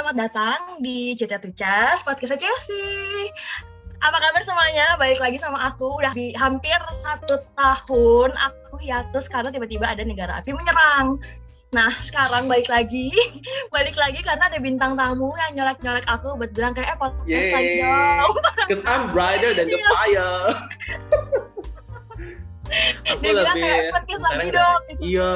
selamat datang di Cerita Tucas, podcast Chelsea. Apa kabar semuanya? Balik lagi sama aku, udah di hampir satu tahun aku hiatus karena tiba-tiba ada negara api menyerang. Nah, sekarang balik lagi, balik lagi karena ada bintang tamu yang nyolek-nyolek aku buat bilang kayak, eh podcast lagi dong. Cause I'm brighter than the fire. aku Dia bilang kayak podcast lagi dong. udah- Iya.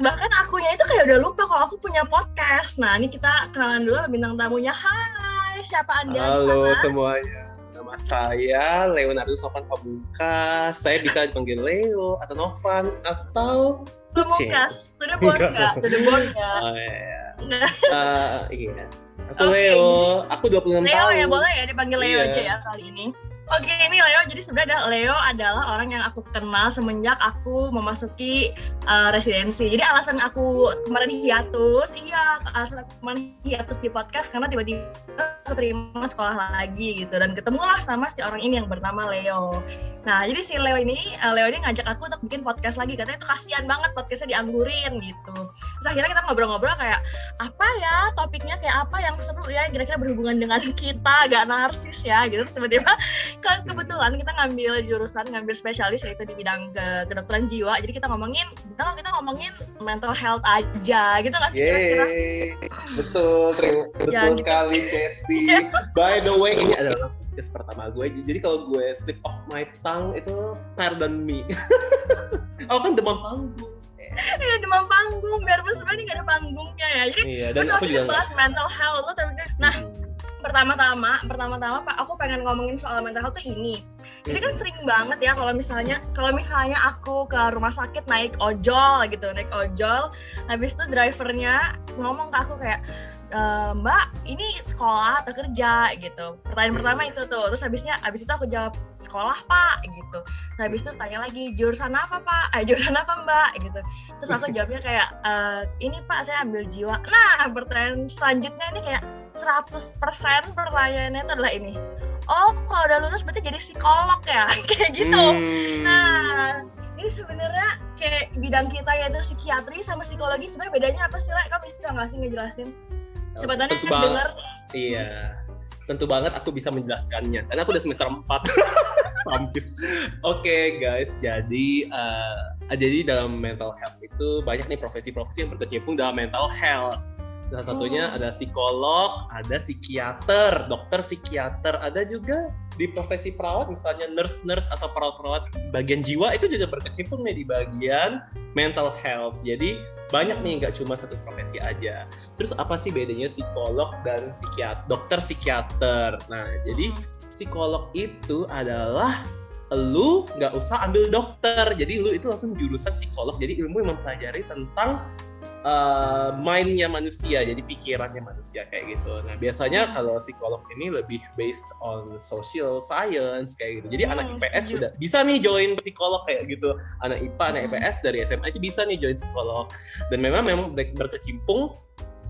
Bahkan akunya itu kayak udah lupa kalau aku punya podcast. Nah, ini kita kenalan dulu bintang tamunya. Hai, siapa Anda Halo sana? semuanya. Nama saya Leonardo Sofan Pamungkas. Saya bisa dipanggil Leo atau Novan atau. Pamungkas. The bone Enggak. nggak? To the bone nggak? Oh, iya. Eh, iya. Aku Oke, Leo. Aku 26 Leo tahun. ya boleh ya dipanggil Leo Iya. aja ya kali ini. Oke ini Leo, jadi sebenarnya Leo adalah orang yang aku kenal semenjak aku memasuki uh, residensi. Jadi alasan aku kemarin hiatus, iya alasan aku kemarin hiatus di podcast karena tiba-tiba aku terima sekolah lagi gitu dan ketemulah sama si orang ini yang bernama Leo. Nah jadi si Leo ini, uh, Leo ini ngajak aku untuk bikin podcast lagi katanya itu kasihan banget podcastnya dianggurin gitu. Terus akhirnya kita ngobrol-ngobrol kayak apa ya topiknya kayak apa yang seru ya kira-kira berhubungan dengan kita agak narsis ya gitu Terus tiba-tiba kan kebetulan kita ngambil jurusan ngambil spesialis yaitu di bidang ke kedokteran jiwa jadi kita ngomongin kita kita ngomongin mental health aja gitu nggak sih kira-kira betul, terima betul Ya, gitu. sekali Jessie. By the way, ini adalah podcast pertama gue. Jadi kalau gue slip off my tongue itu pardon me. Aku kan demam panggung. ya demam panggung biar sebenarnya nggak ada panggungnya ya jadi Iya, dan aku juga bahas mental health lo tapi nah. Pertama-tama pertama-tama pak aku pengen ngomongin soal mental health tuh ini. Jadi kan sering banget ya kalau misalnya kalau misalnya aku ke rumah sakit naik ojol gitu naik ojol habis itu drivernya ngomong ke aku kayak "E, mbak ini sekolah atau kerja gitu. Pertanyaan pertama itu tuh. Terus habisnya habis itu aku jawab sekolah pak gitu. Terus habis itu tanya lagi jurusan apa pak? Eh jurusan apa mbak? gitu. Terus aku jawabnya kayak "E, ini pak saya ambil jiwa. Nah pertanyaan selanjutnya ini kayak 100% pertanyaannya itu adalah ini. Oh kalau udah lulus berarti jadi psikolog ya? Kayak gitu. Hmm. nah ini sebenarnya kayak bidang kita yaitu psikiatri sama psikologi sebenarnya bedanya apa sih lah kamu bisa nggak sih ngejelasin Tentu banget. denger Iya. Tentu banget aku bisa menjelaskannya. Karena aku udah semester 4. Sampis. Oke guys, jadi eh, jadi dalam mental health itu banyak nih profesi-profesi yang berkecimpung dalam mental health. Salah satunya Hmm. ada psikolog, ada psikiater, dokter psikiater, ada juga di profesi perawat misalnya nurse-nurse atau perawat-perawat bagian jiwa itu juga berkecimpung nih di bagian mental health. Jadi banyak nih nggak cuma satu profesi aja. Terus apa sih bedanya psikolog dan psikiater, dokter psikiater? Nah, jadi psikolog itu adalah lu nggak usah ambil dokter, jadi lu itu langsung jurusan psikolog. Jadi ilmu yang mempelajari tentang uh, mindnya manusia, jadi pikirannya manusia kayak gitu. Nah, biasanya Hmm. kalau psikolog ini lebih based on social science kayak gitu. Jadi Hmm, anak IPS setuju. udah bisa nih join psikolog kayak gitu. Anak IPA, anak Hmm. IPS dari SMA aja bisa nih join psikolog dan memang memang ber- berkecimpung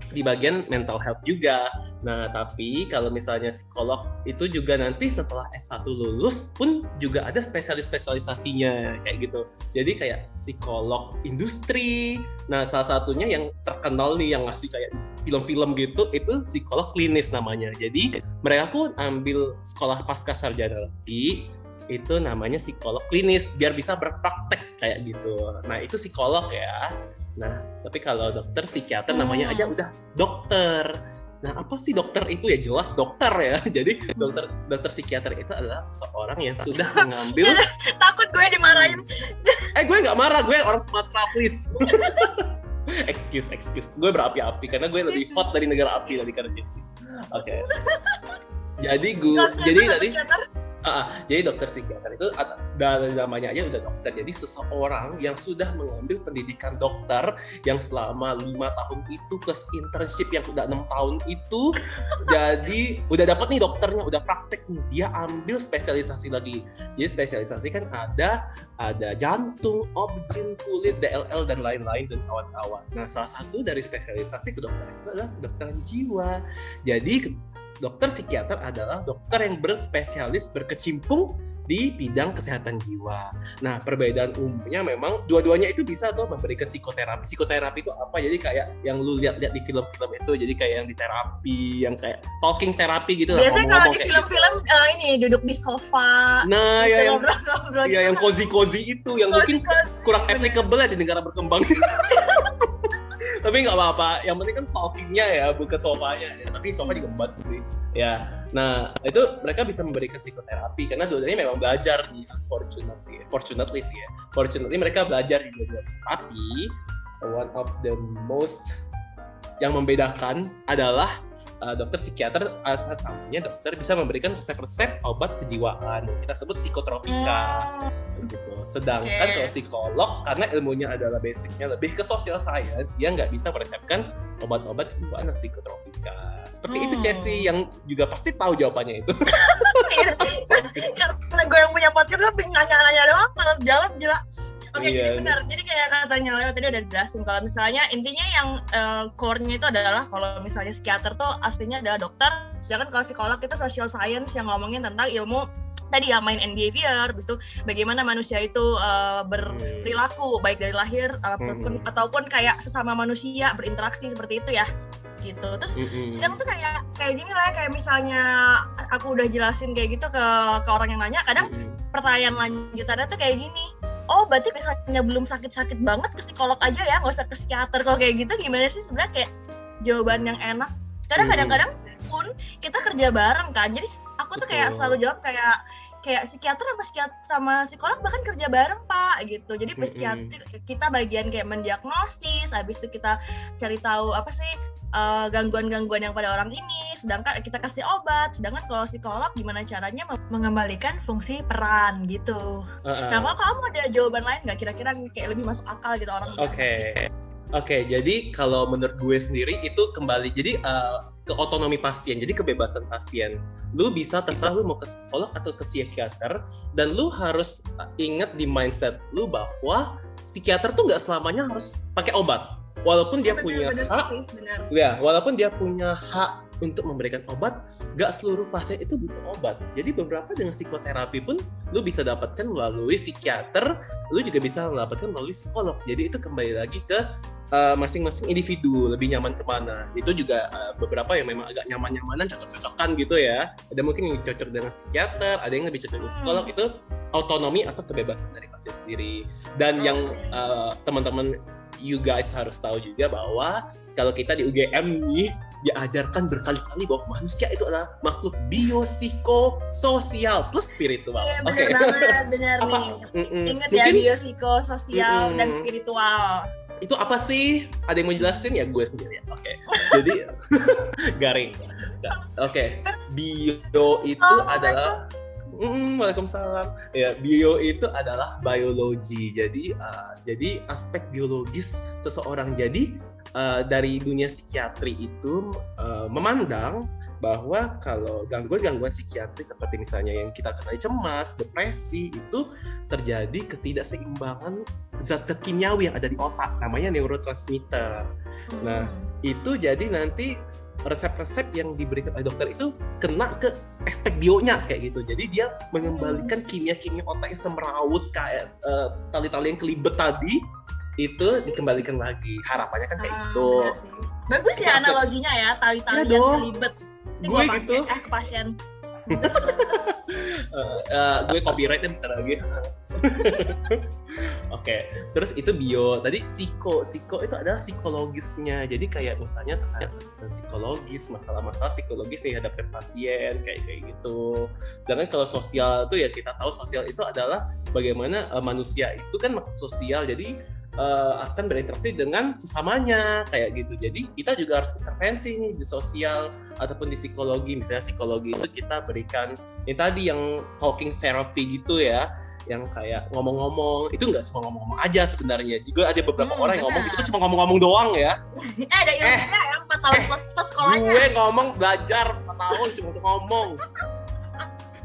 di bagian mental health juga. Nah, tapi kalau misalnya psikolog itu juga nanti setelah S1 lulus pun juga ada spesialis-spesialisasinya kayak gitu. Jadi kayak psikolog industri. Nah, salah satunya yang terkenal nih yang ngasih kayak film-film gitu itu psikolog klinis namanya. Jadi mereka pun ambil sekolah pasca sarjana lagi itu namanya psikolog klinis biar bisa berpraktek kayak gitu. Nah, itu psikolog ya. Nah, tapi kalau dokter psikiater namanya Hmm. aja udah dokter. Nah, apa sih dokter itu ya jelas dokter ya. Jadi dokter dokter psikiater itu adalah seseorang yang sudah mengambil takut gue dimarahin eh gue nggak marah, gue orang Sumatera please. excuse, excuse. Gue berapi-api karena gue lebih hot dari negara api dari karena. Oke. Jadi gue jadi tadi ah. jadi dokter psikiater itu dari namanya aja udah dokter. Jadi seseorang yang sudah mengambil pendidikan dokter yang selama lima tahun itu plus internship yang udah enam tahun itu, jadi udah dapat nih dokternya, udah praktek nih. Dia ambil spesialisasi lagi. Jadi spesialisasi kan ada ada jantung, objin, kulit, DLL dan lain-lain dan kawan-kawan. Nah, salah satu dari spesialisasi kedokteran itu adalah kedokteran jiwa. Jadi ke- dokter psikiater adalah dokter yang berspesialis berkecimpung di bidang kesehatan jiwa. Nah, perbedaan umumnya memang dua-duanya itu bisa tuh memberikan psikoterapi. Psikoterapi itu apa? Jadi kayak yang lu lihat-lihat di film-film itu, jadi kayak yang di terapi, yang kayak talking terapi gitu. Biasanya kalau di film-film gitu. uh, ini duduk di sofa. Nah, ya yang ngobrol, ya yang cozy-cozy itu, yang mungkin kurang applicable ya di negara berkembang. tapi nggak apa-apa. Yang penting kan talkingnya ya bukan sofanya. Ya. tapi sofa juga membantu sih. Ya. Nah itu mereka bisa memberikan psikoterapi karena dua-duanya memang belajar di unfortunately fortunately sih ya. Fortunately mereka belajar di dua-duanya. Tapi one of the most yang membedakan adalah uh, dokter psikiater samanya dokter bisa memberikan resep-resep obat kejiwaan kita sebut psikotropika hmm. gitu Sedangkan okay. kalau psikolog karena ilmunya adalah basicnya lebih ke social science, dia nggak bisa meresepkan obat-obat kejiwaan dan psikotropika. Seperti hmm. itu Chelsea yang juga pasti tahu jawabannya itu. Iya, karena gue yang punya podcast gue nanya-nanya doang, malas jawab gila. Oke, okay, iya, benar. Jadi kayak katanya Leo tadi udah dijelasin kalau misalnya intinya yang uh, core-nya itu adalah kalau misalnya psikiater tuh aslinya adalah dokter, sedangkan kalau psikolog itu social science yang ngomongin tentang ilmu tadi ya main and behavior, habis itu bagaimana manusia itu uh, berperilaku baik dari lahir ataupun, hmm. ataupun kayak sesama manusia berinteraksi seperti itu ya gitu terus mm-hmm. kadang tuh kayak kayak gini lah kayak misalnya aku udah jelasin kayak gitu ke ke orang yang nanya kadang mm-hmm. pertanyaan lanjutannya tuh kayak gini oh berarti misalnya belum sakit-sakit banget ke psikolog aja ya nggak usah ke psikiater. Kalau kayak gitu gimana sih sebenarnya kayak jawaban yang enak? Kadang kadang-kadang pun kita kerja bareng kan. Jadi aku tuh kayak selalu jawab kayak kayak psikiater sama psikiater sama psikolog bahkan kerja bareng pak gitu. Jadi psikiater kita bagian kayak mendiagnosis habis itu kita cari tahu apa sih gangguan gangguan-gangguan yang pada orang ini. Sedangkan kita kasih obat sedangkan kalau psikolog gimana caranya mengembalikan fungsi peran gitu. Uh -uh. nah kalau kamu ada jawaban lain nggak kira-kira kayak lebih masuk akal gitu orang? Oke. okay. Oke, okay, jadi kalau menurut gue sendiri itu kembali jadi uh, ke otonomi pasien, jadi kebebasan pasien. Lu bisa terserah lu mau ke psikolog atau ke psikiater, dan lu harus ingat di mindset lu bahwa psikiater tuh nggak selamanya harus pakai obat, walaupun dia benar, punya benar, hak, benar. ya, walaupun dia punya hak untuk memberikan obat, gak seluruh pasien itu butuh obat. Jadi beberapa dengan psikoterapi pun lu bisa dapatkan melalui psikiater, lu juga bisa mendapatkan melalui psikolog. Jadi itu kembali lagi ke uh, masing-masing individu lebih nyaman ke mana. Itu juga uh, beberapa yang memang agak nyaman-nyamanan, cocok-cocokan gitu ya. Ada mungkin yang cocok dengan psikiater, ada yang lebih cocok dengan psikolog. Itu autonomi atau kebebasan dari pasien sendiri. Dan yang uh, teman-teman you guys harus tahu juga bahwa kalau kita di UGM nih diajarkan berkali-kali bahwa manusia itu adalah makhluk biopsikososial plus spiritual. Iya benar okay. banget, benar nih. Ingat ya biopsikososial mm -mm. dan spiritual. Itu apa sih? Ada yang mau jelasin ya gue sendiri. Oke. Okay. Jadi garing. Oke. Okay. Bio itu oh, adalah Mm, Waalaikumsalam. Ya, bio itu adalah biologi. Jadi, uh, jadi aspek biologis seseorang. Jadi uh, dari dunia psikiatri itu uh, memandang bahwa kalau gangguan-gangguan psikiatri seperti misalnya yang kita kenal cemas, depresi itu terjadi ketidakseimbangan zat-zat kimiawi yang ada di otak namanya neurotransmitter. Nah, hmm. itu jadi nanti resep-resep yang diberikan oleh dokter itu kena ke aspek bionya kayak gitu. Jadi dia mengembalikan kimia-kimia otak yang semrawut kayak uh, tali-tali yang kelibet tadi itu dikembalikan lagi harapannya kan kayak ah, gitu bagus ya analoginya ya tali-tali ya yang gue gitu eh ke pasien uh, uh, gue copyright bentar lagi Oke, okay. terus itu bio. Tadi psiko, psiko itu adalah psikologisnya. Jadi kayak misalnya tentang psikologis, masalah-masalah psikologis yang hadapin pasien kayak kayak gitu. Sedangkan kalau sosial itu ya kita tahu sosial itu adalah bagaimana uh, manusia itu kan sosial. Jadi uh, akan berinteraksi dengan sesamanya kayak gitu. Jadi kita juga harus intervensi nih di sosial ataupun di psikologi. Misalnya psikologi itu kita berikan ini tadi yang talking therapy gitu ya yang kayak ngomong-ngomong. Itu nggak cuma ngomong-ngomong aja sebenarnya. Juga ada beberapa hmm, orang yang ngomong itu kan cuma ngomong-ngomong doang ya. Eh ada ilmunya eh, yang empat tahun eh, plus plus sekolahnya. gue ngomong belajar empat tahun cuma untuk ngomong.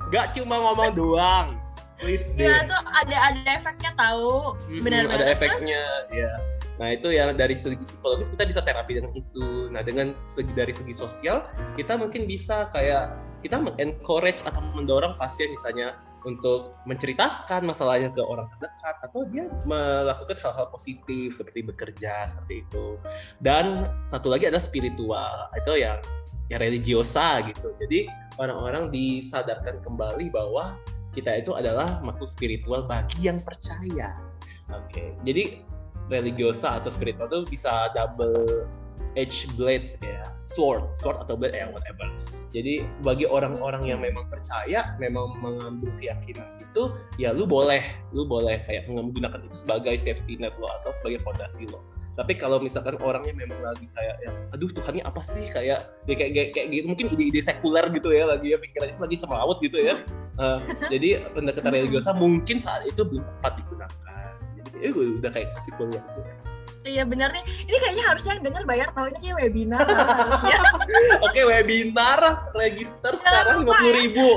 Nggak cuma ngomong doang Please Iya tuh ada ada efeknya tahu. Benar-benar. Ada efeknya, ya. Nah itu yang dari segi psikologis kita bisa terapi dengan itu. Nah dengan segi dari segi sosial kita mungkin bisa kayak kita encourage atau mendorong pasien misalnya untuk menceritakan masalahnya ke orang terdekat atau dia melakukan hal-hal positif seperti bekerja seperti itu dan satu lagi adalah spiritual itu yang yang religiosa gitu jadi orang-orang disadarkan kembali bahwa kita itu adalah makhluk spiritual bagi yang percaya oke okay. jadi religiosa atau spiritual itu bisa double edge blade ya sword sword atau blade ya whatever jadi bagi orang-orang yang memang percaya memang mengambil keyakinan itu ya lu boleh lu boleh kayak menggunakan itu sebagai safety net lo atau sebagai fondasi lo tapi kalau misalkan orangnya memang lagi kayak yang aduh Tuhannya apa sih kayak ya kayak kayak, kayak gitu mungkin ide-ide sekuler gitu ya lagi ya pikirannya lagi semrawut gitu ya uh, jadi pendekatan religiosa mungkin saat itu belum tepat digunakan jadi ya gue udah kayak kasih kuliah gitu Iya benar nih. Ini kayaknya harusnya yang dengar bayar tahu ini kayak webinar harusnya. Oke webinar register sekarang lima puluh ribu.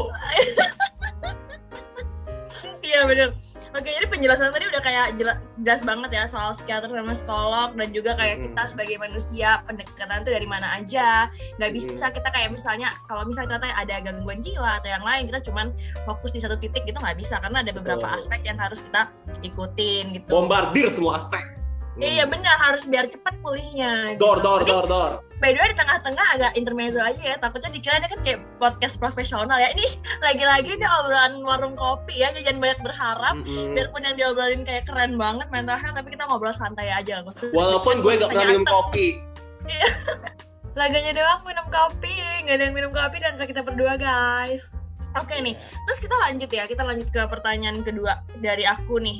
Iya benar. Oke, jadi penjelasan tadi udah kayak jelas, jelas banget ya soal psikiater sama psikolog dan juga kayak hmm. kita sebagai manusia pendekatan itu dari mana aja. Gak bisa hmm. kita kayak misalnya kalau misalnya ternyata ada gangguan jiwa atau yang lain kita cuman fokus di satu titik itu nggak bisa karena ada beberapa Betul. aspek yang harus kita ikutin gitu. Bombardir semua aspek. Iya hmm. benar harus biar cepat pulihnya. Dor gitu. dor dor dor. By the way di tengah-tengah agak intermezzo aja ya. Takutnya dikira ini kan kayak podcast profesional ya. Ini lagi-lagi ini obrolan warung kopi ya. Jangan banyak berharap. Mm -hmm. Biarpun yang diobrolin kayak keren banget mental health, tapi kita ngobrol santai aja. Maksudnya, Walaupun gue gak pernah minum kopi. Iya. Laganya doang minum kopi, nggak ada yang minum kopi dan kita berdua guys. Oke okay, nih, terus kita lanjut ya, kita lanjut ke pertanyaan kedua dari aku nih.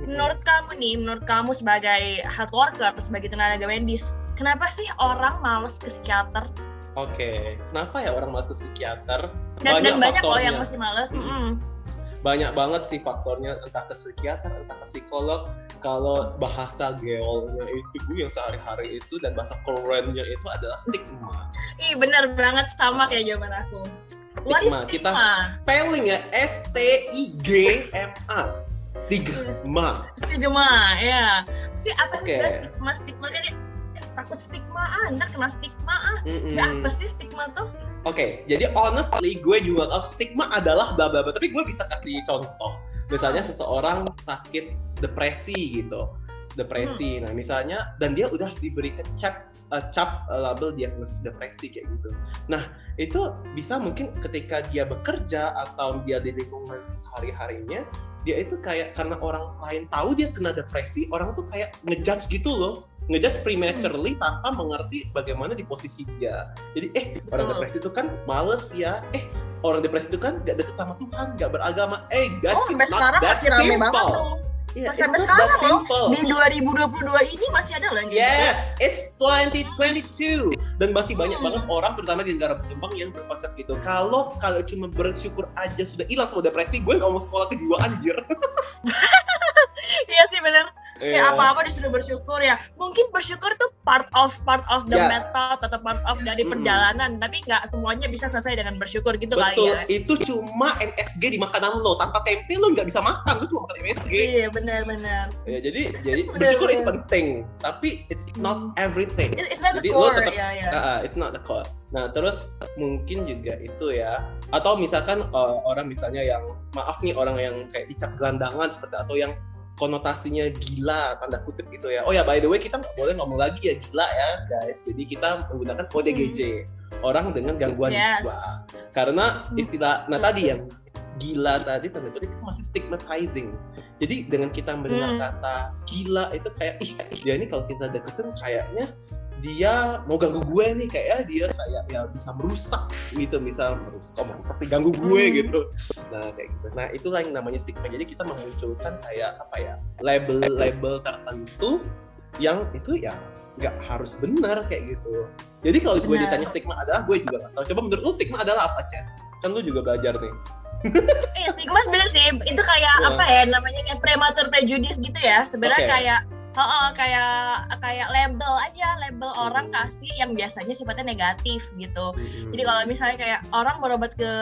Menurut kamu nih, menurut kamu sebagai health worker, sebagai tenaga medis, kenapa sih orang males ke psikiater? Oke, okay. kenapa ya orang males ke psikiater? Dan banyak, dan banyak loh yang masih males. Hmm. Mm. Banyak banget sih faktornya, entah ke psikiater, entah ke psikolog. Kalau bahasa geolnya itu yang sehari-hari itu dan bahasa kerennya itu adalah stigma. Ih bener banget sama kayak jawaban aku stigma. Kita spelling ya S T I G M A. Stigma. Stigma, ya. Si apa okay. sih stigma? Stigma kan takut stigma anak kena stigma ah. Mm -mm. apa sih stigma tuh? Oke, okay, jadi honestly gue juga tahu stigma adalah bla bla bla, tapi gue bisa kasih contoh. Misalnya hmm. seseorang sakit depresi gitu. Depresi. Hmm. Nah, misalnya dan dia udah diberikan cap uh, cap uh, label diagnosis depresi kayak gitu. Nah, itu bisa mungkin ketika dia bekerja atau dia di lingkungan sehari-harinya, dia itu kayak karena orang lain tahu dia kena depresi, orang tuh kayak ngejudge gitu loh. Ngejudge prematurely hmm. tanpa mengerti bagaimana di posisi dia. Jadi, eh, orang depresi itu kan males ya. Eh, orang depresi itu kan gak deket sama Tuhan, gak beragama. Eh, guys, oh, it's not that simple. Yeah, masih sampai sekarang loh. Di 2022 ini masih ada lagi. Yes, it's 2022 dan masih banyak hmm. banget orang terutama di negara berkembang yang berkonsep gitu. Kalau kalau cuma bersyukur aja sudah hilang semua depresi, gue nggak mau sekolah kedua anjir. Iya sih bener kayak yeah. apa-apa disuruh bersyukur ya mungkin bersyukur tuh part of part of the yeah. method atau part of dari mm. perjalanan tapi nggak semuanya bisa selesai dengan bersyukur gitu betul kali ya itu cuma MSG di makanan lo tanpa tempe lo nggak bisa makan lo cuma makan MSG iya benar-benar ya jadi jadi bersyukur itu penting tapi it's not mm. everything it's not jadi the core, lo tetap yeah, yeah. Uh, it's not the core Nah, terus mungkin juga itu ya. Atau misalkan uh, orang misalnya yang maaf nih orang yang kayak dicap gelandangan seperti atau yang konotasinya gila tanda kutip gitu ya. Oh ya by the way kita nggak boleh ngomong lagi ya gila ya guys. Jadi kita menggunakan kode hmm. GJ orang dengan gangguan yes. jiwa. Karena hmm. istilah nah tadi yang gila tadi tanda kutip itu masih stigmatizing. Jadi dengan kita mendengar hmm. kata gila itu kayak ih dia ini kalau kita deketin kayaknya dia mau ganggu gue nih kayak ya dia kayak ya bisa merusak gitu bisa merusak oh, merusak ganggu gue hmm. gitu. Nah kayak gitu. Nah itulah yang namanya stigma. Jadi kita memunculkan kayak apa ya label-label tertentu yang itu ya nggak harus benar kayak gitu. Jadi kalau gue ditanya stigma adalah gue juga nggak tahu. Coba menurut lu stigma adalah apa Ces? Kan lu juga belajar nih. Iya stigma sebenarnya sih itu kayak yeah. apa ya namanya kayak prematur prejudice gitu ya. Sebenarnya okay. kayak Oh, oh, kayak kayak label aja, label hmm. orang kasih yang biasanya sifatnya negatif gitu. Hmm. Jadi kalau misalnya kayak orang berobat ke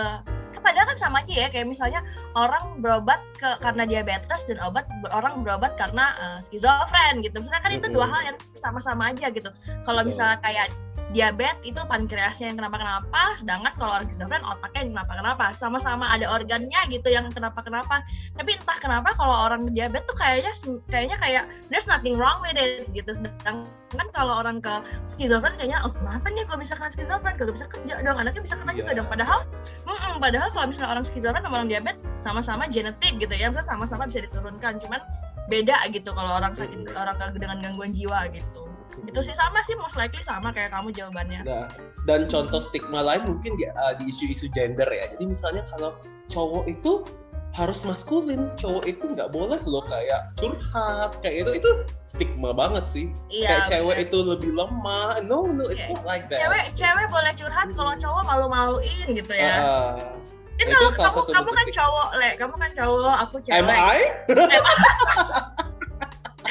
padahal kan sama aja ya kayak misalnya orang berobat ke karena diabetes dan obat orang berobat karena uh, skizofren gitu misalnya kan itu dua hal yang sama-sama aja gitu kalau misalnya kayak diabetes itu pankreasnya yang kenapa-kenapa, sedangkan kalau orang skizofren otaknya yang kenapa-kenapa. Sama-sama ada organnya gitu yang kenapa-kenapa. Tapi entah kenapa kalau orang diabetes tuh kayaknya kayaknya kayak there's nothing wrong with it gitu. Sedangkan kalau orang ke skizofren kayaknya oh kenapa nih kok bisa kena skizofren? Gak bisa kerja dong, anaknya bisa kena yeah. juga dong. Padahal mm -mm, padahal kalau misalnya orang skizofren sama orang diabetes sama-sama genetik gitu ya, sama-sama bisa diturunkan. Cuman beda gitu kalau orang sakit orang dengan gangguan jiwa gitu itu sih sama sih most likely sama kayak kamu jawabannya. Nah dan contoh stigma lain mungkin di, uh, di isu-isu gender ya. Jadi misalnya kalau cowok itu harus maskulin cowok itu nggak boleh loh kayak curhat kayak itu itu stigma banget sih. Iya, kayak cewek itu lebih lemah no no it's okay. not like that. Cewek cewek boleh curhat kalau cowok malu-maluin gitu ya. Uh, kan kalau kamu kamu kan cowok le. Kamu kan cowok aku cewek. Am I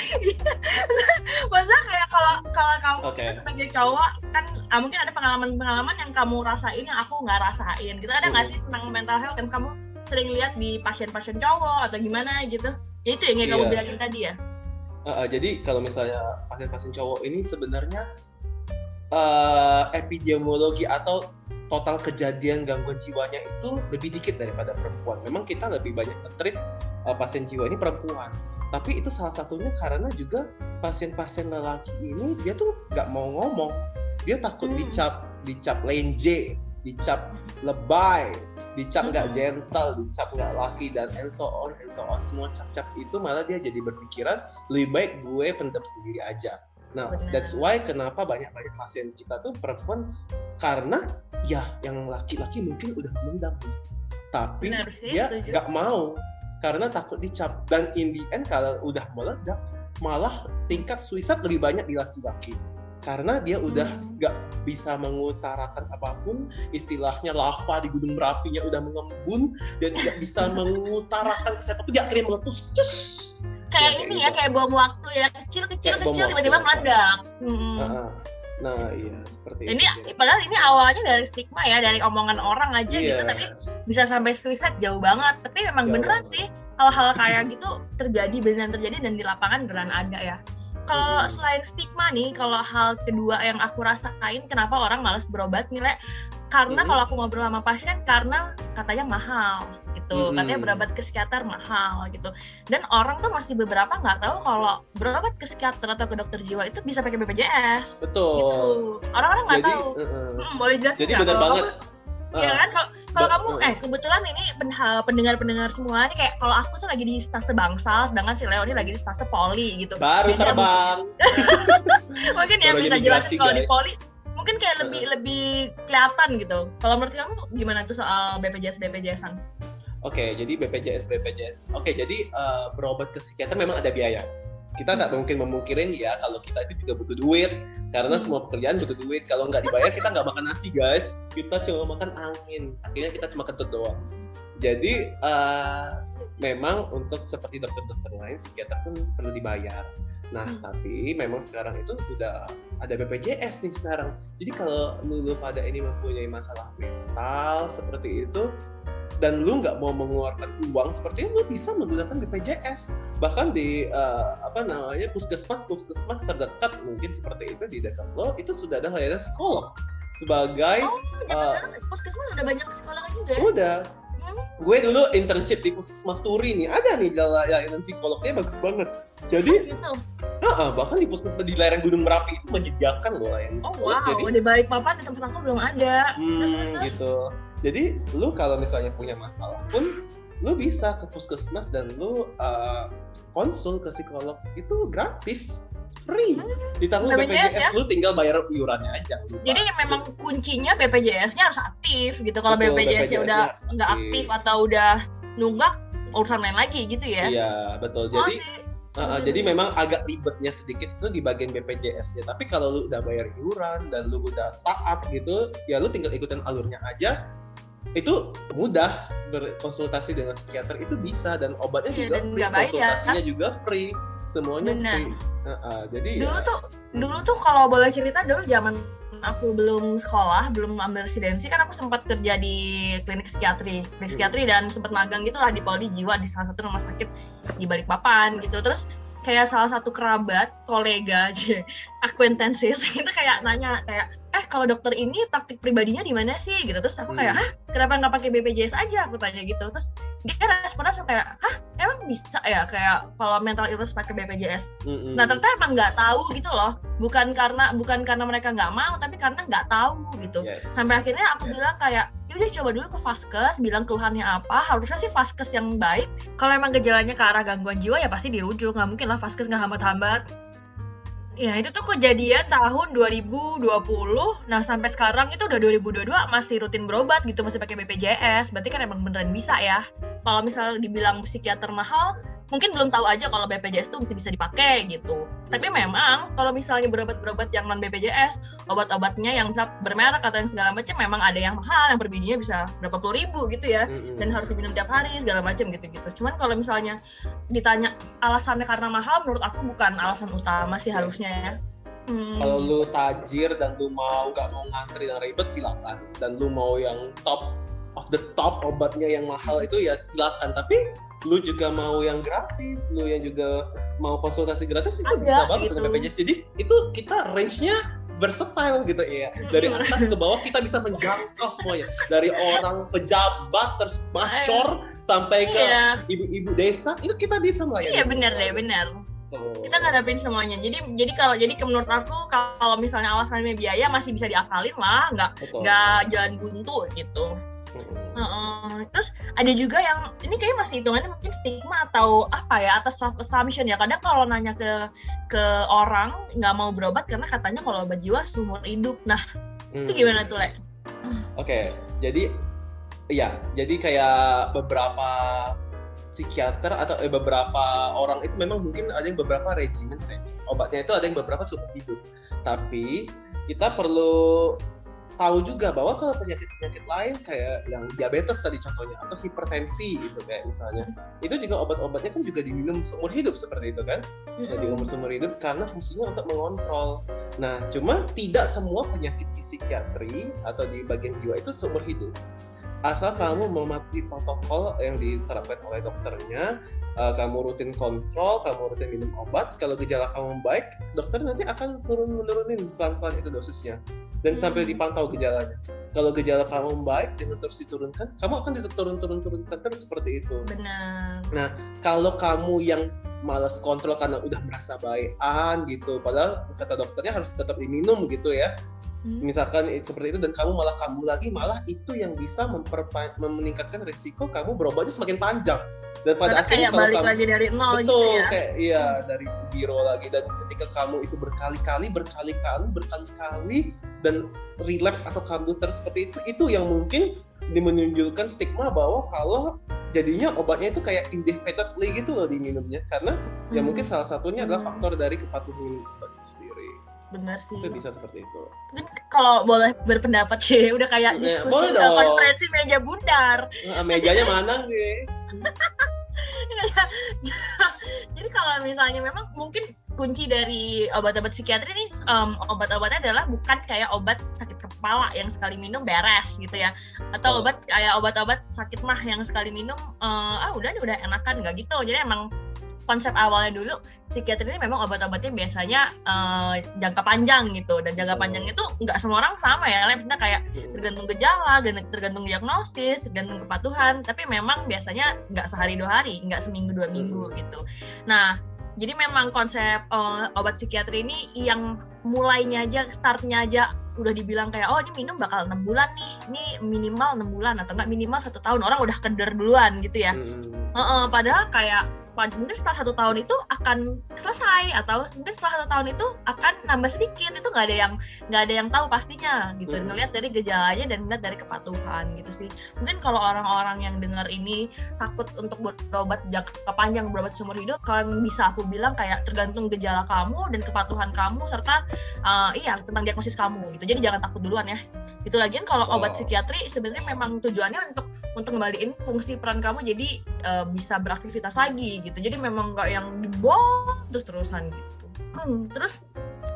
Maksudnya kayak kalau kalau kamu okay. sebagai cowok kan ah, mungkin ada pengalaman-pengalaman yang kamu rasain yang aku nggak rasain. Gitu ada nggak mm. sih tentang mental health yang kamu sering lihat di pasien-pasien cowok atau gimana gitu? Ya itu yang, yang yeah. kamu bilangin tadi ya. Uh, uh, jadi kalau misalnya pasien-pasien cowok ini sebenarnya uh, epidemiologi atau total kejadian gangguan jiwanya itu lebih dikit daripada perempuan. Memang kita lebih banyak treat uh, pasien jiwa ini perempuan tapi itu salah satunya karena juga pasien-pasien lelaki ini dia tuh nggak mau ngomong dia takut hmm. dicap dicap lenje dicap lebay dicap nggak hmm. gentle dicap nggak laki dan and so on and so on semua cap-cap itu malah dia jadi berpikiran lebih baik gue pendem sendiri aja nah Benar. that's why kenapa banyak-banyak pasien kita tuh perempuan karena ya yang laki-laki mungkin udah mendam. Tapi Benar sih, dia nggak mau. Karena takut dicap dan in the end kalau udah meledak malah tingkat suicide lebih banyak di laki-laki. Karena dia udah hmm. nggak hmm. bisa mengutarakan apa pun. Istilahnya lava di gunung berapinya udah mengembun dan tidak bisa mengutarakan siapa dia akhirnya meletus. Cus! Kayak ya, ini ya gitu. kayak bom waktu ya. Kecil kecil kayak kecil tiba-tiba meledak. Hmm. uh, Nah, iya seperti ini. Itu. Padahal ini awalnya dari stigma ya, dari omongan orang aja yeah. gitu, tapi bisa sampai suicide jauh banget. Tapi memang jauh beneran sih hal-hal kayak gitu terjadi beneran terjadi dan di lapangan beneran ada ya. Kalau selain stigma nih, kalau hal kedua yang aku rasain, kenapa orang malas berobat nih, Le? Karena kalau aku ngobrol sama pasien, karena katanya mahal gitu. Hmm. katanya berobat ke psikiater mahal gitu. Dan orang tuh masih beberapa nggak tahu kalau berobat ke psikiater atau ke dokter jiwa itu bisa pakai BPJS betul. Gitu. orang-orang nggak tahu. uh, hmm, boleh jelasin jadi benar banget. Iya uh, kan? Kalau kalau kamu eh kebetulan ini pendengar-pendengar semua ini kayak kalau aku tuh lagi di stase Bangsal sedangkan si Leo ini lagi di stase Poli gitu. Baru Beda terbang. Mungkin, mungkin ya bisa jelasin kalau di Poli mungkin kayak lebih uh. lebih kelihatan gitu. Kalau menurut kamu gimana tuh soal BPJS BPJSan? Oke, okay, jadi BPJS BPJS. Oke, okay, jadi uh, berobat ke psikiater memang ada biaya. Kita nggak mungkin memungkirin ya kalau kita itu juga butuh duit karena semua pekerjaan butuh duit. Kalau nggak dibayar kita nggak makan nasi guys. Kita cuma makan angin. Akhirnya kita cuma kentut doang. Jadi uh, memang untuk seperti dokter-dokter lain psikiater pun perlu dibayar. Nah, hmm. tapi memang sekarang itu sudah ada BPJS nih sekarang. Jadi kalau lu, lu pada ini mempunyai masalah mental seperti itu, dan lu nggak mau mengeluarkan uang seperti itu lu bisa menggunakan BPJS bahkan di uh, apa namanya puskesmas puskesmas terdekat mungkin seperti itu di dekat lo itu sudah ada layanan psikolog sebagai oh, uh, puskesmas udah banyak psikolog juga ya? udah. Gue dulu internship di puskesmas Turi nih. Ada nih layanan psikolognya bagus banget. Jadi oh, gitu. bahkan di puskesmas di lereng Gunung Merapi itu menyediakan loh layanan oh, wow. jadi di balik papan di tempat aku belum ada. Hmm, gitu. Jadi lu kalau misalnya punya masalah pun lu bisa ke puskesmas dan lu uh, konsul ke psikolog. Itu gratis free ditanggung BPJS, BPJS ya? lu tinggal bayar iurannya aja lupa. jadi memang kuncinya BPJS-nya harus aktif gitu kalau BPJS-nya udah nggak aktif. atau udah nunggak urusan lain lagi gitu ya iya betul oh, jadi Uh, uh, jadi memang agak ribetnya sedikit tuh di bagian BPJS-nya. Tapi kalau lu udah bayar iuran dan lu udah taat gitu, ya lu tinggal ikutin alurnya aja itu mudah berkonsultasi dengan psikiater itu bisa dan obatnya iya, juga free konsultasinya kan? juga free semuanya Bener. free uh, uh, jadi dulu ya, tuh hmm. dulu tuh kalau boleh cerita dulu zaman aku belum sekolah belum ambil residensi kan aku sempat kerja di klinik psikiatri klinik hmm. psikiatri dan sempat magang gitulah di Poli Jiwa di salah satu rumah sakit di Balikpapan gitu terus kayak salah satu kerabat kolega aja acquaintances itu kayak nanya kayak eh kalau dokter ini praktik pribadinya di mana sih? Gitu. Terus aku kayak Hmm. ah kenapa nggak pakai BPJS aja? Aku tanya gitu. Terus dia responnya langsung kayak hah emang bisa ya? Kayak kalau mental illness pakai BPJS Mm-mm. nah ternyata emang nggak tahu gitu loh. Bukan karena bukan karena mereka nggak mau tapi karena nggak tahu gitu. Yes. sampai akhirnya aku Yes. bilang kayak yaudah coba dulu ke vaskes bilang keluhannya apa. Harusnya sih vaskes yang baik. Kalau emang gejalanya ke arah gangguan jiwa ya pasti dirujuk. Nggak mungkin lah vaskes nggak hambat-hambat ya itu tuh kejadian tahun 2020 nah sampai sekarang itu udah 2022 masih rutin berobat gitu masih pakai BPJS berarti kan emang beneran bisa ya. Kalau misalnya dibilang psikiater mahal mungkin belum tahu aja kalau BPJS tuh bisa bisa dipakai gitu tapi memang kalau misalnya berobat-berobat yang non BPJS obat-obatnya yang cap bermerek atau yang segala macam memang ada yang mahal yang per bininya bisa berapa puluh ribu gitu ya dan harus diminum tiap hari segala macam gitu-gitu. Cuman kalau misalnya ditanya alasannya karena mahal, menurut aku bukan alasan utama sih harusnya ya. Hmm. Kalau lu tajir dan lu mau nggak mau ngantri dan ribet silakan. Dan lu mau yang top of the top obatnya yang mahal itu ya silakan. Tapi lu juga mau yang gratis, lu yang juga mau konsultasi gratis itu Ada, bisa banget gitu. dengan BPJS. Jadi itu kita range-nya versatile gitu ya. Dari atas ke bawah kita bisa menjangkau semuanya. Dari orang pejabat terus sampai ke Iya, ibu-ibu desa itu kita bisa melayani. iya benar deh, benar. Kita ngadapin semuanya. Jadi jadi kalau jadi ke- menurut aku kalau misalnya alasannya biaya masih bisa diakalin lah, nggak nggak jalan buntu gitu. Heeh. Terus ada juga yang ini kayaknya masih hitungannya mungkin stigma atau apa ya atas assumption ya. Kadang kalau nanya ke ke orang nggak mau berobat karena katanya kalau obat jiwa seumur hidup. Nah itu Hmm. gimana tuh le? Oke, jadi iya, jadi kayak beberapa psikiater atau eh, beberapa orang itu memang mungkin ada yang beberapa regimen obatnya itu ada yang beberapa seumur hidup. Tapi kita perlu tahu juga bahwa kalau penyakit-penyakit lain kayak yang diabetes tadi contohnya atau hipertensi itu kayak misalnya itu juga obat-obatnya kan juga diminum seumur hidup seperti itu kan Mm-mm. di umur seumur hidup karena fungsinya untuk mengontrol. Nah, cuma tidak semua penyakit di psikiatri atau di bagian jiwa itu seumur hidup. Asal kamu mematuhi protokol yang diterapkan oleh dokternya, eh, kamu rutin kontrol, kamu rutin minum obat. Kalau gejala kamu baik, dokter nanti akan turun menurunin pelan-pelan itu dosisnya dan sampai Hmm. dipantau gejalanya. Kalau gejala kamu baik dengan terus diturunkan, kamu akan diturun-turun-turunkan terus seperti itu Benar. kalau kamu yang malas kontrol karena udah merasa bayan gitu padahal kata dokternya harus tetap diminum gitu ya Hmm. misalkan seperti itu dan kamu malah kambuh lagi malah itu yang bisa memperpa- meningkatkan risiko kamu berobatnya semakin panjang dan pada Karena akhirnya kayak kalau balik kamu lagi dari nol betul gitu ya. kayak iya dari zero lagi dan ketika kamu itu berkali-kali berkali-kali berkali-kali dan relapse atau kambuh terus seperti itu itu yang mungkin menunjukkan stigma bahwa kalau jadinya obatnya itu kayak indefinitely gitu loh diminumnya karena ya Hmm. mungkin salah satunya adalah Hmm. faktor dari kepatuhan minum obat itu sendiri Benar sih. itu bisa seperti itu Mungkin kalau boleh berpendapat sih, udah kayak Ya, diskusi boleh eh, dong. konferensi meja bundar. nah, mejanya mana sih Jadi kalau misalnya memang mungkin kunci dari obat-obat psikiatri ini em, obat-obatnya adalah bukan kayak obat sakit kepala yang sekali minum beres gitu ya atau Oh. obat kayak obat-obat sakit mah yang sekali minum eh, ah udah udah enakan nggak gitu jadi emang konsep awalnya dulu psikiatri ini memang obat-obatnya biasanya eh, jangka panjang gitu dan jangka panjang itu nggak semua orang sama ya maksudnya kayak tergantung gejala, gan- tergantung diagnosis, tergantung kepatuhan. Tapi memang biasanya nggak sehari dua hari, nggak seminggu dua minggu Hmm. gitu. Nah, jadi memang konsep eh, obat psikiatri ini yang mulainya aja, startnya aja udah dibilang kayak oh ini minum bakal enam bulan nih, ini minimal enam bulan atau enggak minimal satu tahun orang udah keder duluan gitu ya. Hmm. Heeh, padahal kayak mungkin setelah satu tahun itu akan selesai atau mungkin setelah satu tahun itu akan nambah sedikit. Itu nggak ada yang nggak ada yang tahu pastinya gitu. Hmm. ngelihat dari gejalanya dan ngelihat dari kepatuhan gitu sih. Mungkin kalau orang-orang yang dengar ini takut untuk berobat jangka panjang berobat seumur hidup kan bisa aku bilang kayak tergantung gejala kamu dan kepatuhan kamu serta uh, iya tentang diagnosis kamu gitu. Jadi jangan takut duluan ya. Itu lagian kalau obat Oh. psikiatri sebenarnya memang tujuannya untuk untuk ngembaliin fungsi peran kamu jadi uh, bisa beraktivitas lagi gitu. Jadi memang nggak yang dibuang terus gitu Hmm, terus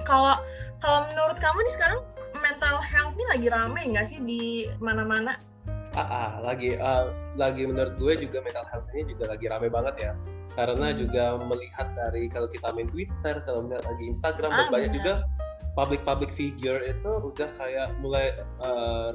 kalau kalau menurut kamu nih sekarang mental health ini lagi rame nggak sih di mana-mana Ah, ah, lagi ah, lagi menurut gue juga mental health ini juga lagi rame banget ya. Karena Hmm. juga melihat dari kalau kita main Twitter, kalau melihat lagi Instagram Ah, dan banyak juga public public figure itu udah kayak mulai uh,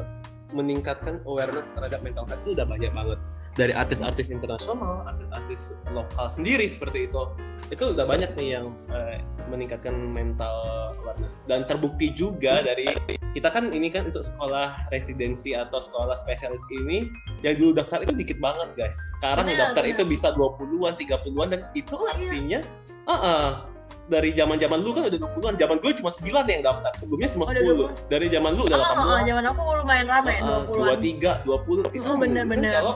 meningkatkan awareness terhadap mental health itu udah banyak banget dari artis-artis internasional, artis-artis lokal sendiri seperti itu. Itu udah banyak nih yang uh, meningkatkan mental awareness dan terbukti juga dari kita kan ini kan untuk sekolah residensi atau sekolah spesialis ini yang dulu daftar itu dikit banget guys. Sekarang yang daftar bener. itu bisa 20-an, 30-an dan itu oh, artinya iya. uh -uh, dari zaman zaman lu kan udah 20-an, zaman gue cuma 9 yang daftar. Sebelumnya cuma 10. Oh, dari zaman lu udah oh, 18. Oh, zaman aku lumayan ramai uh, 20-an. 23, 20. Itu oh, bener, bener. kalau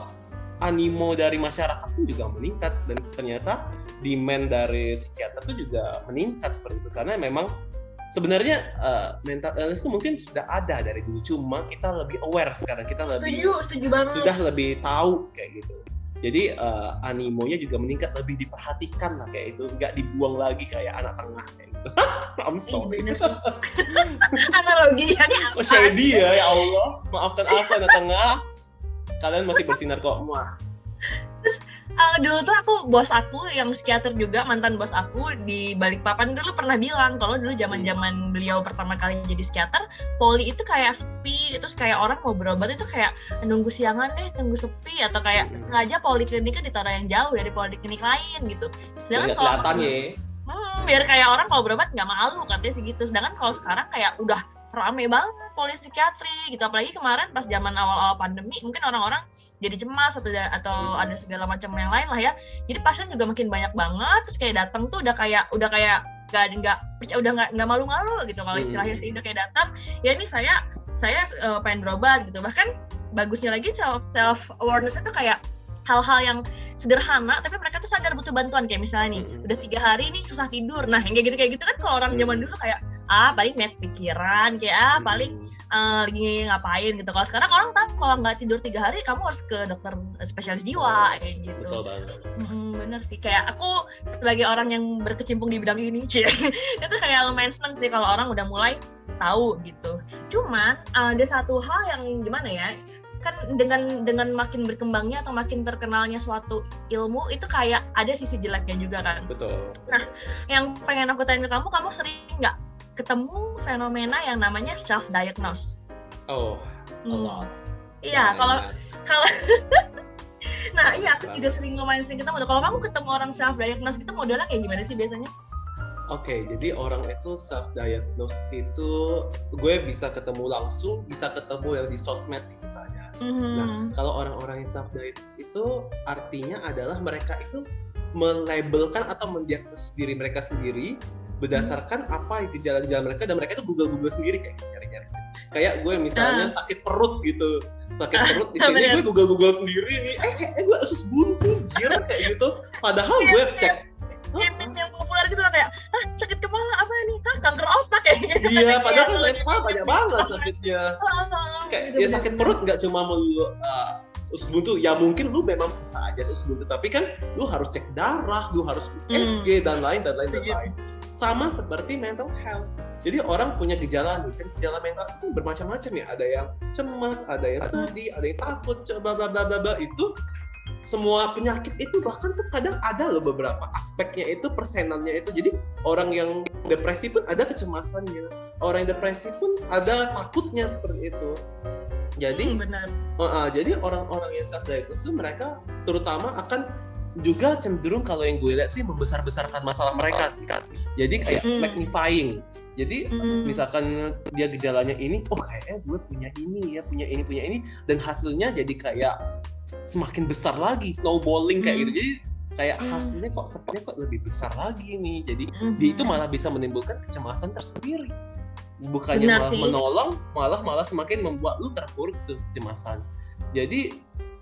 animo dari masyarakat pun juga meningkat dan ternyata demand dari psikiater itu juga meningkat seperti itu. Karena memang sebenarnya uh, mental illness itu mungkin sudah ada dari dulu cuma kita lebih aware sekarang kita lebih setuju setuju banget. sudah lebih tahu kayak gitu. Jadi uh, animonya juga meningkat lebih diperhatikan lah kayak itu nggak dibuang lagi kayak anak tengah kayak gitu. I'm sorry. analogi ya oh shady ya ya Allah maafkan aku anak tengah kalian masih bersinar kok. Terus uh, dulu tuh aku bos aku yang psikiater juga mantan bos aku di Balikpapan. Dulu pernah bilang kalau dulu zaman zaman beliau pertama kali jadi psikiater poli itu kayak sepi. Terus kayak orang mau berobat itu kayak nunggu siangan deh tunggu sepi. Atau kayak hmm. sengaja polikliniknya ditaruh yang jauh dari poliklinik lain gitu. Sedangkan kalau ya. Hmm, biar kayak orang kalau berobat nggak malu katanya segitu sedangkan kalau sekarang kayak udah rame banget polisi psikiatri gitu. Apalagi kemarin pas zaman awal-awal pandemi mungkin orang-orang jadi cemas atau atau ada segala macam yang lain lah ya. Jadi pasien juga makin banyak banget terus kayak datang tuh udah kayak udah kayak gak nggak udah nggak nggak malu-malu gitu kalau istilahnya sih udah kayak datang. Ya ini saya saya uh, pengen berobat gitu. Bahkan bagusnya lagi self self awareness itu kayak hal-hal yang sederhana tapi mereka tuh sadar butuh bantuan. Kayak misalnya nih udah tiga hari nih susah tidur. Nah yang kayak gitu kayak gitu kan kalau orang zaman dulu kayak ah paling banyak pikiran kayak ah paling uh, lagi ngapain gitu. Kalau sekarang orang tahu kalau nggak tidur tiga hari kamu harus ke dokter spesialis jiwa kayak gitu. Betul banget. Hmm, bener sih. Kayak aku sebagai orang yang berkecimpung di bidang ini cie itu kayak lumayan seneng sih kalau orang udah mulai tahu gitu. Cuman uh, ada satu hal yang gimana ya kan dengan dengan makin berkembangnya atau makin terkenalnya suatu ilmu itu kayak ada sisi jeleknya juga kan. Betul. Nah, yang pengen aku tanya ke kamu, kamu sering nggak ketemu fenomena yang namanya self diagnose. Oh, hmm. Iya, kalau kalau Nah, iya aku juga sering lumayan sering ketemu. Kalau kamu ketemu orang self diagnose itu modelnya kayak gimana sih biasanya? Oke, okay, jadi orang itu self diagnose itu gue bisa ketemu langsung, bisa ketemu yang di sosmed misalnya. Mm-hmm. Nah, kalau orang-orang yang self diagnose itu artinya adalah mereka itu melabelkan atau mendiagnosis diri mereka sendiri berdasarkan apa gejala-gejala mereka dan mereka itu google google sendiri kayak nyari-nyari kayak gue misalnya uh. sakit perut gitu. Sakit uh, perut di sini gue google google sendiri nih. Eh kayak eh, gue usus buntu jir kayak gitu. Padahal gue cek. Meme yang populer gitu kayak, ah sakit kepala apa nih? Ah kanker otak kayak gitu. Iya, padahal kan sakit kepala banyak banget sakitnya. kayak ya sakit perut nggak cuma melulu uh, usus buntu. Ya mungkin lu memang bisa aja usus buntu tapi kan lu harus cek darah lu harus USG hmm. dan lain dan lain dan lain sama seperti mental health. Jadi orang punya gejala nih, kan gejala mental itu bermacam-macam ya. Ada yang cemas, ada yang sedih, ada yang takut, coba bla bla bla itu semua penyakit itu bahkan tuh kadang ada loh beberapa aspeknya itu persenannya itu jadi orang yang depresi pun ada kecemasannya orang yang depresi pun ada takutnya seperti itu jadi hmm, benar. Uh, uh, jadi orang-orang yang self diagnosis mereka terutama akan juga cenderung kalau yang gue lihat sih membesar-besarkan masalah mereka sih jadi kayak mm. magnifying jadi mm. misalkan dia gejalanya ini oh kayaknya gue punya ini ya punya ini punya ini dan hasilnya jadi kayak semakin besar lagi snowballing kayak mm. gitu jadi kayak mm. hasilnya kok sepertinya kok lebih besar lagi nih jadi mm. dia itu malah bisa menimbulkan kecemasan tersendiri bukannya Benar malah sih. menolong malah malah semakin membuat lu terpuruk tuh kecemasan jadi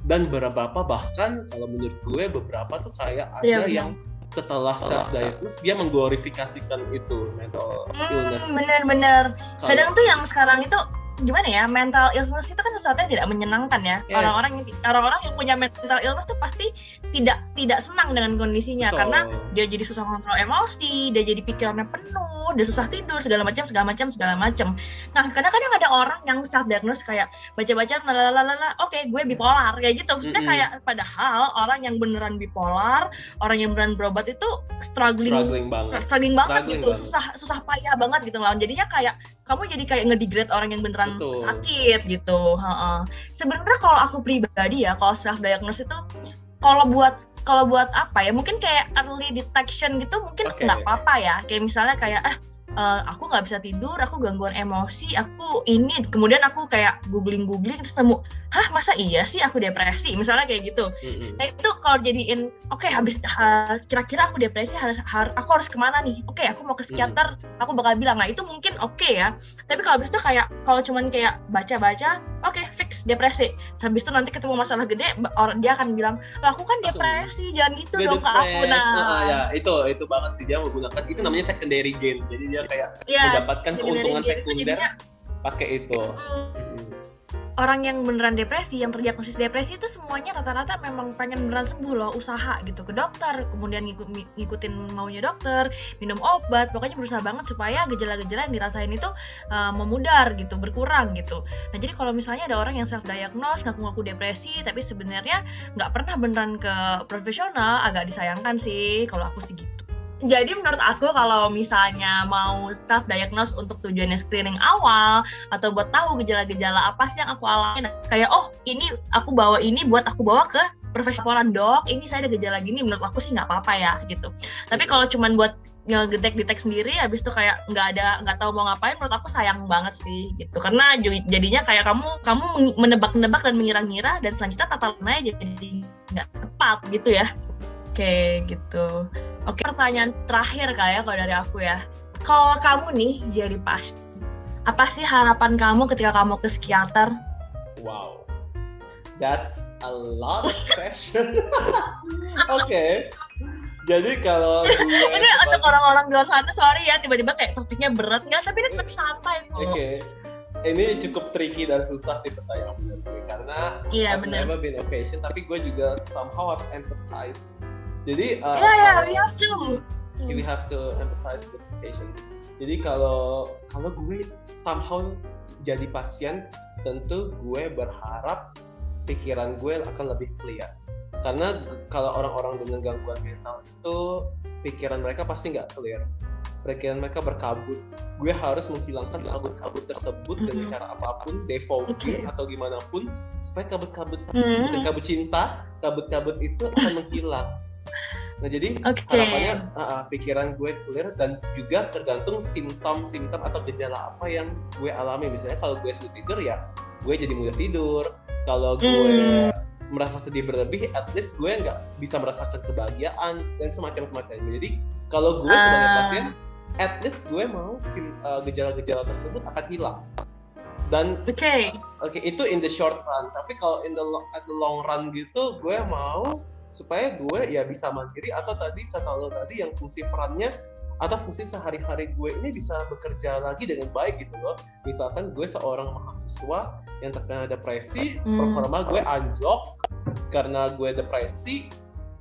dan beberapa bahkan kalau menurut gue beberapa tuh kayak ada ya, yang setelah self diagnose dia mengglorifikasikan itu mental hmm, illness. Bener-bener. Kadang tuh yang sekarang itu gimana ya mental illness itu kan sesuatu yang tidak menyenangkan ya Yes. orang-orang yang orang-orang yang punya mental illness tuh pasti tidak tidak senang dengan kondisinya Betul. karena dia jadi susah kontrol emosi dia jadi pikirannya penuh dia susah tidur segala macam segala macam segala macam nah kadang-kadang ada orang yang self diagnose kayak baca-baca lalalala oke gue bipolar kayak gitu maksudnya Mm-mm. kayak padahal orang yang beneran bipolar orang yang beneran berobat itu struggling struggling banget struggling banget Struggling gitu banget. susah susah payah banget gitu lawan jadinya kayak kamu jadi kayak ngedegrade orang yang beneran Betul. sakit gitu Heeh. sebenarnya kalau aku pribadi ya kalau self diagnose itu kalau buat kalau buat apa ya mungkin kayak early detection gitu mungkin nggak apa-apa ya kayak misalnya kayak eh eh, aku nggak bisa tidur, aku gangguan emosi, aku ini, kemudian aku kayak googling googling terus nemu, hah masa iya sih aku depresi, misalnya kayak gitu. Mm-mm. Nah itu kalau jadiin, oke habis ha- kira-kira aku depresi harus, har- aku harus ke mana nih? Oke aku mau ke psikiater, aku bakal bilang, nah itu mungkin oke ya. Tapi kalau habis itu kayak kalau cuman kayak baca-baca, oke fix depresi. Habis itu nanti ketemu masalah gede, orang dia akan bilang, lah aku kan depresi, jangan gitu Dia dong ke aku. Nah, Ah, ya itu itu banget sih dia menggunakan itu namanya secondary gain jadi dia kayak ya, mendapatkan keuntungan itu sekunder pakai itu mm, Mm-mm. Orang yang beneran depresi, yang terdiagnosis depresi itu semuanya rata-rata memang pengen beneran sembuh loh, usaha gitu ke dokter, kemudian ngikut, ngikutin maunya dokter, minum obat, pokoknya berusaha banget supaya gejala-gejala yang dirasain itu uh, memudar gitu, berkurang gitu. Nah jadi kalau misalnya ada orang yang self diagnose ngaku-ngaku depresi, tapi sebenarnya nggak pernah beneran ke profesional, agak disayangkan sih kalau aku sih gitu. Jadi menurut aku kalau misalnya mau self diagnose untuk tujuannya screening awal atau buat tahu gejala-gejala apa sih yang aku alami Nah, kayak oh ini aku bawa ini buat aku bawa ke profesional dok. Ini saya ada gejala gini menurut aku sih nggak apa-apa ya gitu. Tapi kalau cuman buat ngedetek detek sendiri habis itu kayak nggak ada nggak tahu mau ngapain menurut aku sayang banget sih gitu. Karena jadinya kayak kamu kamu menebak-nebak dan mengira-ngira dan selanjutnya tata jadi nggak tepat gitu ya. Oke gitu oke pertanyaan terakhir kayak kalau dari aku ya kalau kamu nih jadi pas apa sih harapan kamu ketika kamu ke psikiater? wow that's a lot of question oke jadi kalau gue ini untuk sebagai- orang-orang di luar sana, sorry ya tiba-tiba kayak topiknya berat nggak, tapi ini tetap santai kok. Oke, ini cukup tricky dan susah sih pertanyaan gue karena Iya I've benar. never been a patient, tapi gue juga somehow harus empathize. Jadi uh, ya, kalau- we have to. we have to empathize with patients. Jadi kalau kalau gue somehow jadi pasien, tentu gue berharap pikiran gue akan lebih clear. Karena kalau orang-orang dengan gangguan mental itu pikiran mereka pasti nggak clear. Pikiran mereka berkabut. Gue harus menghilangkan kabut-kabut tersebut dengan Mhm. cara apa pun, defaulting Oke. atau gimana pun, supaya kabut-kabut Hmm, bukan kabut cinta, kabut-kabut itu akan menghilang. Nah jadi Oke. harapannya uh, uh, pikiran gue clear dan juga tergantung simptom-simptom atau gejala apa yang gue alami. Misalnya kalau gue sulit tidur ya gue jadi mudah tidur. Kalau gue merasa sedih berlebih, at least gue nggak bisa merasakan kebahagiaan dan semacam semacamnya. Jadi kalau gue sebagai Ah. pasien, at least gue mau uh, gejala-gejala tersebut akan hilang. Dan Oke. Oke, itu in the short run. Tapi kalau in the at the long run gitu, gue mau supaya gue ya bisa mandiri atau tadi kata lo tadi yang fungsi perannya atau fungsi sehari-hari gue ini bisa bekerja lagi dengan baik gitu loh. Misalkan gue seorang mahasiswa yang terkena depresi, Hmm. performa gue anjlok karena gue depresi.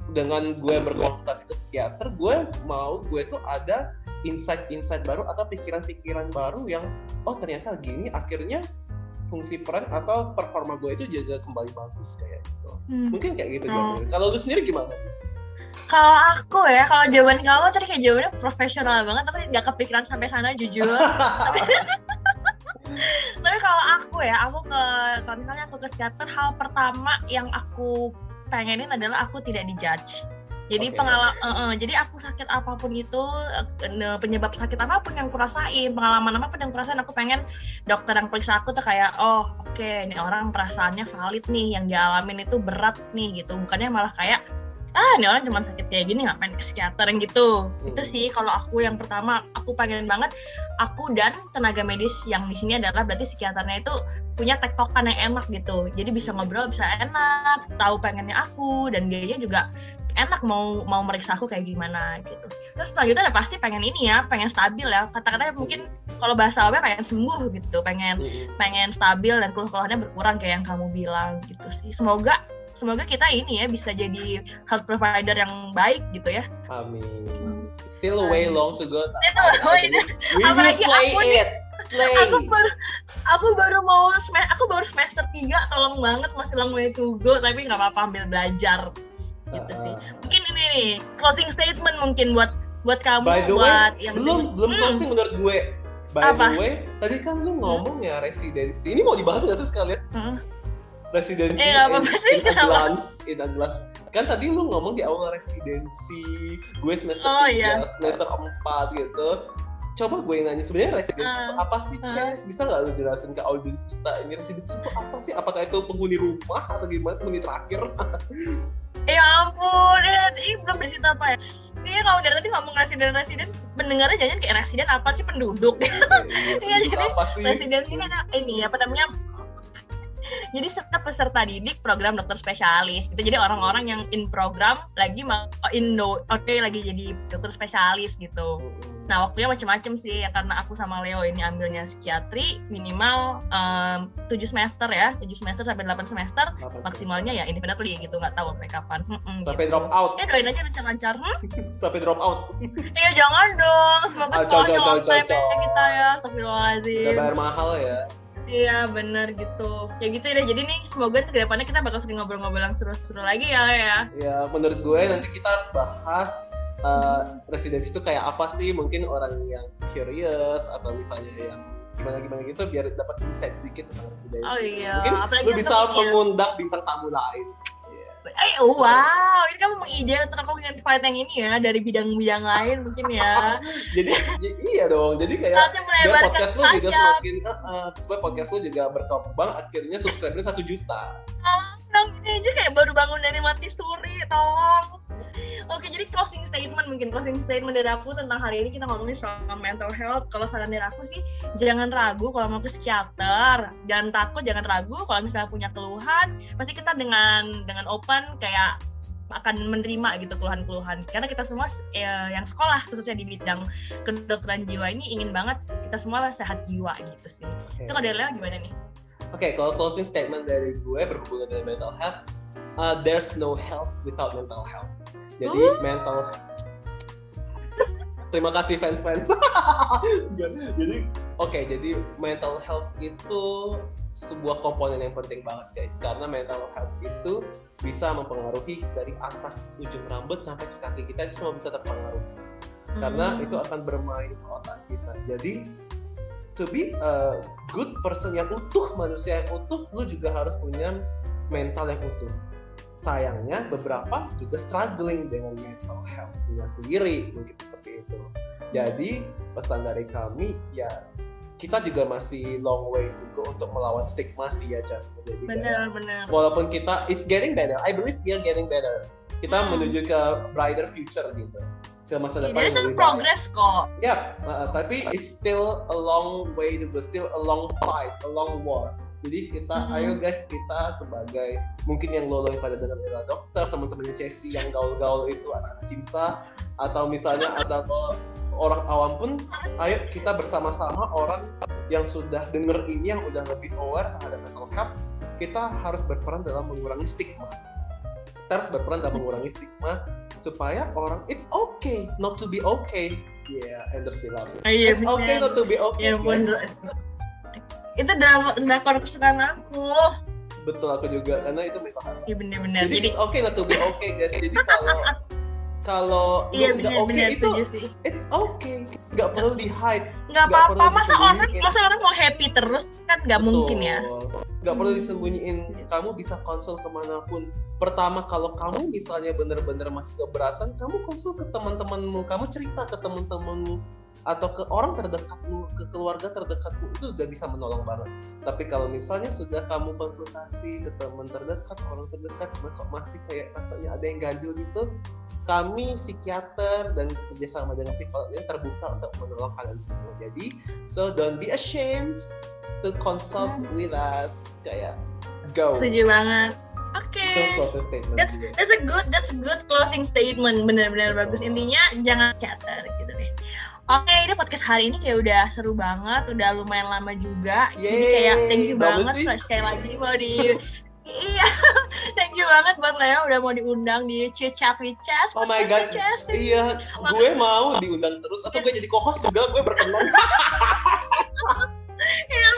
Dengan gue berkonsultasi ke psikiater, gue mau gue tuh ada insight-insight baru atau pikiran-pikiran baru yang oh ternyata gini akhirnya fungsi peran atau performa gue itu juga kembali bagus kayak gitu. Hmm. Mungkin kayak gitu jawabannya. Kalau lu sendiri gimana? Kalau aku ya, kalau jawaban kamu tadi kayak jawabannya profesional banget, tapi nggak kepikiran sampai sana jujur. tapi, tapi kalau aku ya, aku ke kalau misalnya aku ke psikiater, hal pertama yang aku pengenin adalah aku tidak dijudge. Jadi Oke. pengalaman, jadi aku sakit apa pun itu, eh, penyebab sakit apa pun yang kurasain, pengalaman apa pun yang kurasain, aku pengen dokter yang periksa aku tuh kayak, oh oke, ini orang perasaannya valid nih, yang dialamin itu berat nih gitu, bukannya malah kayak ah ini orang cuma sakit kayak gini ngapain ke psikiater yang gitu Hmm. itu sih kalau aku yang pertama aku pengen banget aku dan tenaga medis yang di sini adalah berarti psikiaternya itu punya tektokan yang enak gitu. Jadi bisa ngobrol bisa enak tahu pengennya aku dan dia juga enak mau mau meriksa aku kayak gimana gitu. Terus selanjutnya udah pasti pengen ini ya pengen stabil ya. Kata-katanya mungkin kalau bahasa awalnya pengen sembuh gitu pengen Mm-mm. pengen stabil dan keluh-keluhannya berkurang kayak yang kamu bilang gitu sih. Semoga semoga kita ini ya bisa jadi health provider yang baik gitu ya. Amin. Still a way long to go. Still a way- We will slay it. Aku baru aku baru mau sem- aku baru semester 3 tolong banget masih long way to go tapi nggak apa-apa ambil belajar gitu sih mungkin ini nih closing statement mungkin buat buat kamu By the way, buat yang belum belum Hmm. closing menurut gue. By Apa? the way, tadi kan lu ngomong ya residensi. Ini mau dibahas nggak sih sekalian? Hmm. Residensi Eh, apa-apa in, sih, in a glance, in a glance. Kan tadi lu ngomong di awal residensi, gue semester Oh, 3, iya. semester 4 gitu. Coba gue nanya sebenarnya residensi Hmm. itu apa sih, Hmm. Ces? Bisa nggak lu jelasin ke audiens kita ini residensi itu apa sih? Apakah itu penghuni rumah atau gimana? Penghuni terakhir? ya ampun ya, ini belum dari situ apa ya ini kalau dari tadi ngomong residen residen pendengarnya jangan kayak residen apa sih penduduk Iya, jadi apa sih? residen ini kan ini apa namanya jadi setiap peserta didik program dokter spesialis gitu jadi orang-orang yang in program lagi mau in do oke lagi jadi dokter spesialis gitu Mm-mm. Nah waktunya macam-macam sih ya karena aku sama Leo ini ambilnya psikiatri minimal em, 7 semester ya. 7 semester sampai 8 semester Delapan maksimalnya ya indefinitely gitu. Nggak tahu sampai kapan. Mm-mm, sampai gitu. drop out. Ya doain aja lancar-lancar hmm? sampai drop out. Iya jangan dong, semoga Ah, sekolahnya coy, on coy, time coy. ya kita ya, udah astagfirullahaladzim bayar mahal ya. Iya bener gitu, ya gitu deh, jadi nih semoga ke depannya kita bakal sering ngobrol-ngobrol yang seru-seru lagi ya ya. Ya menurut gue nanti kita harus bahas uh, residensi itu kayak apa sih? Mungkin orang yang curious atau misalnya yang gimana gimana gitu biar dapat insight sedikit tentang residensi. Oh iya, mungkin apalagi lu bisa ini ya. mengundang bintang tamu lain. Eh wow, ini kamu mengide aku ingin fight yang ini ya, dari bidang-bidang lain mungkin ya. Jadi iya dong. Jadi kayak biar podcast lu juga semakin uh, uh, supaya podcast lu juga berkembang akhirnya subscribernya satu juta Dong, ini aja kayak baru bangun dari mati suri, tolong. Oke, jadi closing statement mungkin closing statement dari aku tentang hari ini kita ngomongin soal mental health. Kalau saran dari aku sih jangan ragu kalau mau ke psikiater, jangan takut, jangan ragu kalau misalnya punya keluhan, pasti kita dengan dengan open kayak akan menerima gitu keluhan-keluhan. Karena kita semua eh, yang sekolah khususnya di bidang kedokteran jiwa ini ingin banget kita semua sehat jiwa gitu sih. Itu kalau dari Leo gimana nih? Oke, kalau closing statement dari gue berhubungan dengan mental health, uh, there's no health without mental health. Jadi mental Terima kasih fans-fans. jadi oke, jadi mental health itu sebuah komponen yang penting banget guys karena mental health itu bisa mempengaruhi dari atas ujung rambut sampai ke kaki kita itu semua bisa terpengaruh karena Hmm. itu akan bermain ke otak kita. Jadi to be a good person yang utuh, manusia yang utuh, lu juga harus punya mental yang utuh. Sayangnya beberapa juga struggling dengan mental health-nya sendiri, mungkin seperti itu. Jadi pesan dari kami ya kita juga masih long way to go untuk melawan stigma sih ya Jas. Kayak- bener-bener walaupun kita it's getting better I believe we are getting better kita Hmm. menuju ke brighter future gitu ke masa depan There's some progress kok. Ya uh, tapi it's still a long way to go still a long fight a long war. Jadi kita Mhm. ayo guys kita sebagai mungkin yang lolo yang pada dengar adalah dokter teman-temannya Chelsea yang gaul-gaul itu anak-anak cimsa atau misalnya ada orang awam pun ayo kita bersama-sama orang yang sudah denger ini yang udah lebih aware terhadap mental health kita harus berperan dalam mengurangi stigma kita harus berperan dalam mengurangi stigma supaya orang it's okay not to be okay. Yeah Anders bilang Oh, iya it's okay bener. not to be okay Ya ampun, guys. itu drama drakor kesukaan aku. betul aku juga karena itu mental health Iya bener-bener. jadi, Jadi, it's okay not to be okay guys. Jadi kalau kalau lu iya nggak oke bener-bener itu setuju sih. it's okay. Nggak perlu di hide. Nggak apa-apa, masa orang masa orang mau happy terus? Kan nggak mungkin ya. Nggak perlu disembunyiin. Kamu bisa konsul ke mana pun. Pertama kalau kamu misalnya bener-bener masih keberatan kamu konsul ke teman-temanmu. Kamu cerita ke teman-temanmu atau ke orang terdekatmu ke keluarga terdekatmu itu udah bisa menolong banget. Tapi kalau misalnya sudah kamu konsultasi ke teman terdekat orang terdekat kok masih kayak rasanya ada yang ganjil gitu kami psikiater dan kerjasama dengan psikolog ini terbuka untuk menolong kalian semua. Jadi so don't be ashamed to consult with us. Kayak go. Setuju banget. Oke. Statement. That's that's a good that's a good closing statement. Benar-benar bagus. Intinya jangan scatter gitu Oke, ini podcast hari ini kayak udah seru banget, udah lumayan lama juga. Jadi Yeay, kayak thank you banget sih. sekali lagi mau di Iya, thank you banget buat Leo udah mau diundang di Chat with Chess. Oh my god. Chess. Iya, gue mau diundang terus atau gue jadi co-host juga, gue berkenan. Iya. Jadi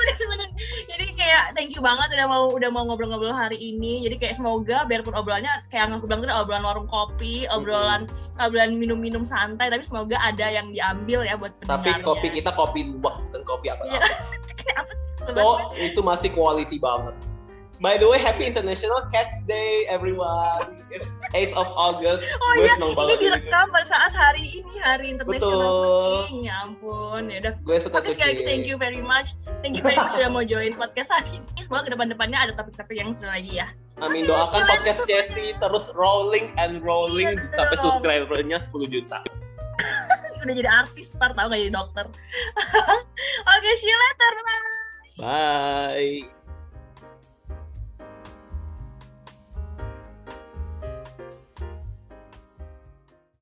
kayak thank you banget udah mau udah mau ngobrol-ngobrol hari ini. Jadi kayak semoga biarpun obrolannya kayak yang aku bilang tadi obrolan warung kopi, obrolan obrolan minum-minum santai, tapi semoga ada yang diambil ya buat Tapi kopi kita kopi luwak bukan kopi apa Iya. apa. Apa? So, itu masih quality banget. By the way, happy International Cats Day everyone. It's 8th of August. Oh gue iya, seneng ini direkam pada saat hari ini hari internasional Betul. kucing. Ya ampun, ya udah. Gue suka sekali lagi kucing. thank you very much. Thank you very much sudah mau join podcast hari ini. Semoga ke depan-depannya ada topik-topik yang seru lagi ya. Amin doakan podcast Jessie terus rolling and rolling Iya, sampai subscribernya 10 juta. Udah jadi artis, ntar tau gak jadi dokter. Oke, see you later. Bye. Bye.